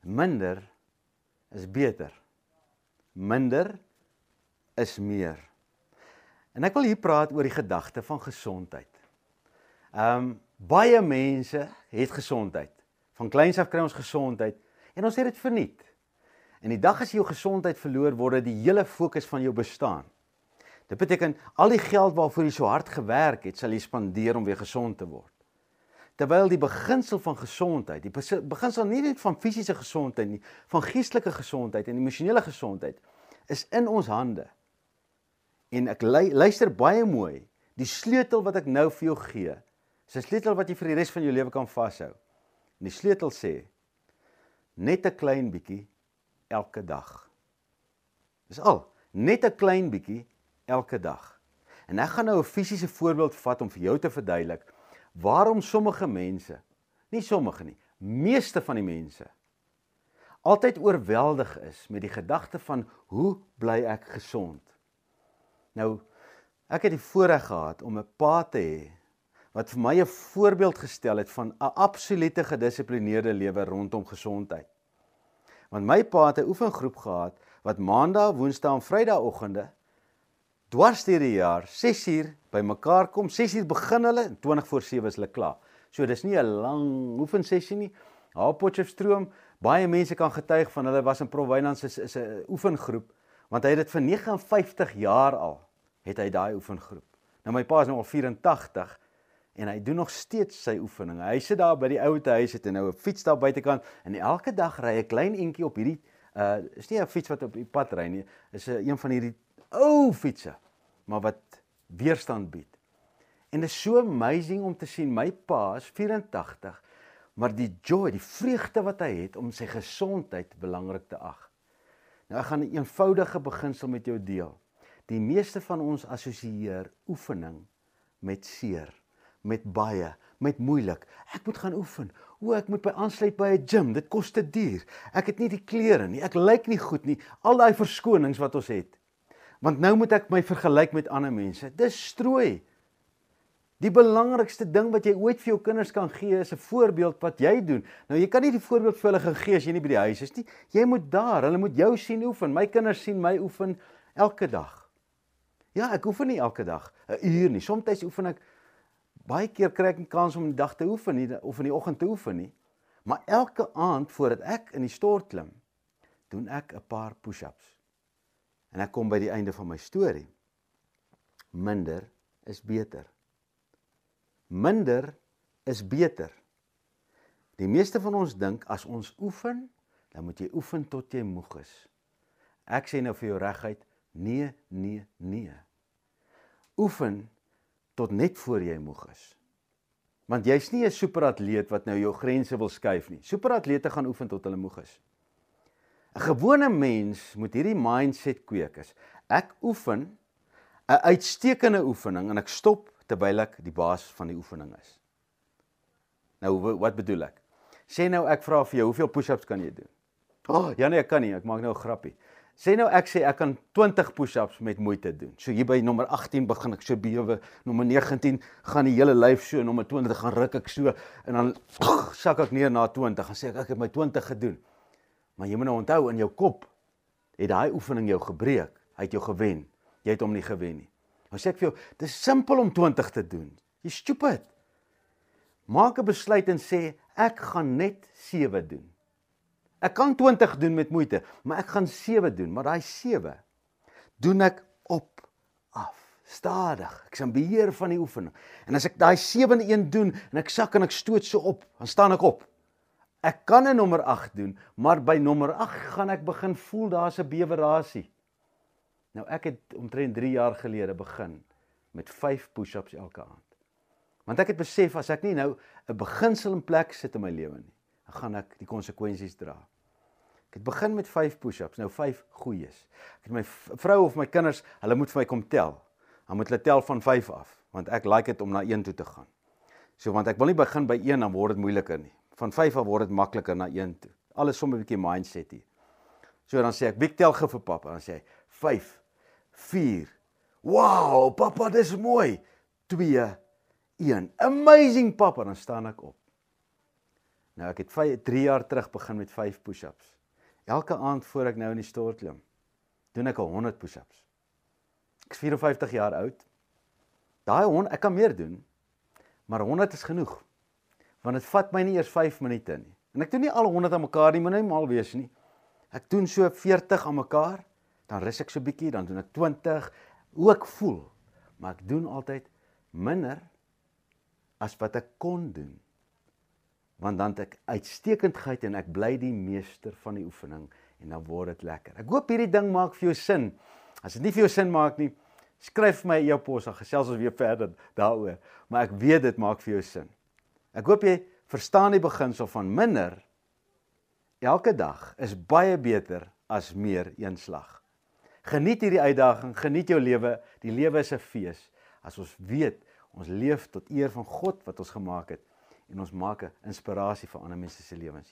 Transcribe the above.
Minder is beter. Minder is meer. En ek wil hier praat oor die gedagte van gesondheid. Ehm um, baie mense het gesondheid. Van kleins af kry ons gesondheid en ons het dit verniet. En die dag as jy jou gesondheid verloor, word dit die hele fokus van jou bestaan. Dit beteken al die geld waarvoor jy so hard gewerk het, sal jy spandeer om weer gesond te word. Terwyl die beginsel van gesondheid, die beginsel nie net van fisiese gesondheid nie, van geestelike gesondheid en emosionele gesondheid is in ons hande. En ek luister baie mooi. Die sleutel wat ek nou vir jou gee, is 'n sleutel wat jy vir die res van jou lewe kan vashou. En die sleutel sê net 'n klein bietjie elke dag. Dis al, net 'n klein bietjie elke dag. En ek gaan nou 'n fisiese voorbeeld vat om vir jou te verduidelik waarom sommige mense, nie sommige nie, meeste van die mense altyd oorweldig is met die gedagte van hoe bly ek gesond? Nou ek het die voorreg gehad om 'n pa te hê wat vir my 'n voorbeeld gestel het van 'n absolute gedissiplineerde lewe rondom gesondheid. Want my pa het 'n oefengroep gehad wat maandag, woensdae en vrydagoggende dwars deur die jaar 6uur bymekaar kom. 6uur begin hulle en 20 voor 7 is hulle klaar. So dis nie 'n lang oefensessie nie. Haar Potchefstroom, baie mense kan getuig van hulle was in Prowyland is is 'n oefengroep want hy het dit vir 59 jaar al het hy daai oefengroep. Nou my pa is nou al 84 en hy doen nog steeds sy oefeninge. Hy sit daar by die ou huis het en nou 'n fiets daar buitekant en elke dag ry hy 'n klein entjie op hierdie uh is nie 'n fiets wat op die pad ry nie, is 'n een van hierdie ou fietsse maar wat weerstand bied. En dit is so amazing om te sien my pa is 84, maar die joy, die vreugde wat hy het om sy gesondheid belangrik te ag. Nou ek gaan 'n eenvoudige beginsel met jou deel. Die meeste van ons assosieer oefening met seer, met baie, met moeilik. Ek moet gaan oefen. O, ek moet by aansluit by 'n gym. Dit kos te duur. Ek het nie die klere nie. Ek lyk nie goed nie. Al daai verskonings wat ons het. Want nou moet ek my vergelyk met ander mense. Dis strooi. Die belangrikste ding wat jy ooit vir jou kinders kan gee is 'n voorbeeld wat jy doen. Nou jy kan nie die voorbeeld vir hulle gee as jy nie by die huis is nie. Jy moet daar, hulle moet jou sien oefen. My kinders sien my oefen elke dag. Ja, ek oefen nie elke dag 'n uur nie. Soms oefen ek baie keer kry ek 'n kans om die dag te oefen nie of in die oggend te oefen nie. Maar elke aand voordat ek in die stort klim, doen ek 'n paar push-ups. En ek kom by die einde van my storie. Minder is beter. Minder is beter. Die meeste van ons dink as ons oefen, dan moet jy oefen tot jy moeg is. Ek sê nou vir jou reguit, nee, nee, nee. Oefen tot net voor jy moeg is. Want jy's nie 'n superatleet wat nou jou grense wil skuif nie. Superatlete gaan oefen tot hulle moeg is. 'n Gewone mens moet hierdie mindset kweek is. Ek oefen 'n uitstekende oefening en ek stop terwyl ek die baas van die oefening is. Nou wat bedoel ek? Sê nou ek vra vir jou, hoeveel push-ups kan jy doen? O, oh, ja nee, ek kan nie, ek maak nou 'n grappie. Sê nou ek sê ek kan 20 push-ups met moeite doen. So hier by nommer 18 begin ek so bewe, nommer 19 gaan die hele lyf so, nommer 20 gaan ruk ek so en dan sak ek neer na 20 en sê ek ek het my 20 gedoen. Maar jy moet nou onthou in jou kop het daai oefening jou gebreek. Hy het jou gewen. Jy het hom nie gewen nie. Nou sê ek vir jou, dis simpel om 20 te doen. Jy stupid. Maak 'n besluit en sê ek gaan net 7 doen. Ek kan 20 doen met moeite, maar ek gaan 7 doen, maar daai 7 doen ek op af, stadig. Ek is in beheer van die oefening. En as ek daai 7de een doen en ek sak en ek stoot so op, dan staan ek op. Ek kan 'n nommer 8 doen, maar by nommer 8 gaan ek begin voel daar's 'n bewerasie. Nou ek het omtrent 3 jaar gelede begin met 5 push-ups elke aand. Want ek het besef as ek nie nou 'n beginsel in plek sit in my lewe nie, dan gaan ek die konsekwensies dra. Ek het begin met 5 push-ups, nou 5 goeies. Ek het my vrou of my kinders, hulle moet vir my kom tel. Dan moet hulle tel van 5 af, want ek like dit om na 1 toe te gaan. So want ek wil nie begin by 1 dan word dit moeiliker nie van 5 af word dit makliker na 1 toe. Alles sommer 'n bietjie mindset hier. So dan sê ek, "Wie tel gou vir pappa?" Dan sê hy, "5 4 Wow, pappa, dis mooi. 2 1 Amazing pappa, dan staan ek op. Nou ek het 3 jaar terug begin met 5 push-ups. Elke aand voor ek nou in die stort klim, doen ek al 100 push-ups. Ek is 54 jaar oud. Daai 100, ek kan meer doen, maar 100 is genoeg. Want dit vat my nie eers 5 minute nie. En ek doen nie al 100 aan mekaar nie, moet nie mal wees nie. Ek doen so 40 aan mekaar, dan rus ek so bietjie, dan doen ek 20, hoe ek voel. Maar ek doen altyd minder as wat ek kon doen want dan het ek uitstekendheid en ek bly die meester van die oefening en dan word dit lekker. Ek hoop hierdie ding maak vir jou sin. As dit nie vir jou sin maak nie, skryf my e-pos of gesels ons weer verder daaroor, maar ek weet dit maak vir jou sin. Ek hoop jy verstaan die beginsel van minder elke dag is baie beter as meer een slag. Geniet hierdie uitdaging, geniet jou lewe. Die lewe is 'n fees. As ons weet ons leef tot eer van God wat ons gemaak het en ons maak 'n inspirasie vir ander mense se lewens.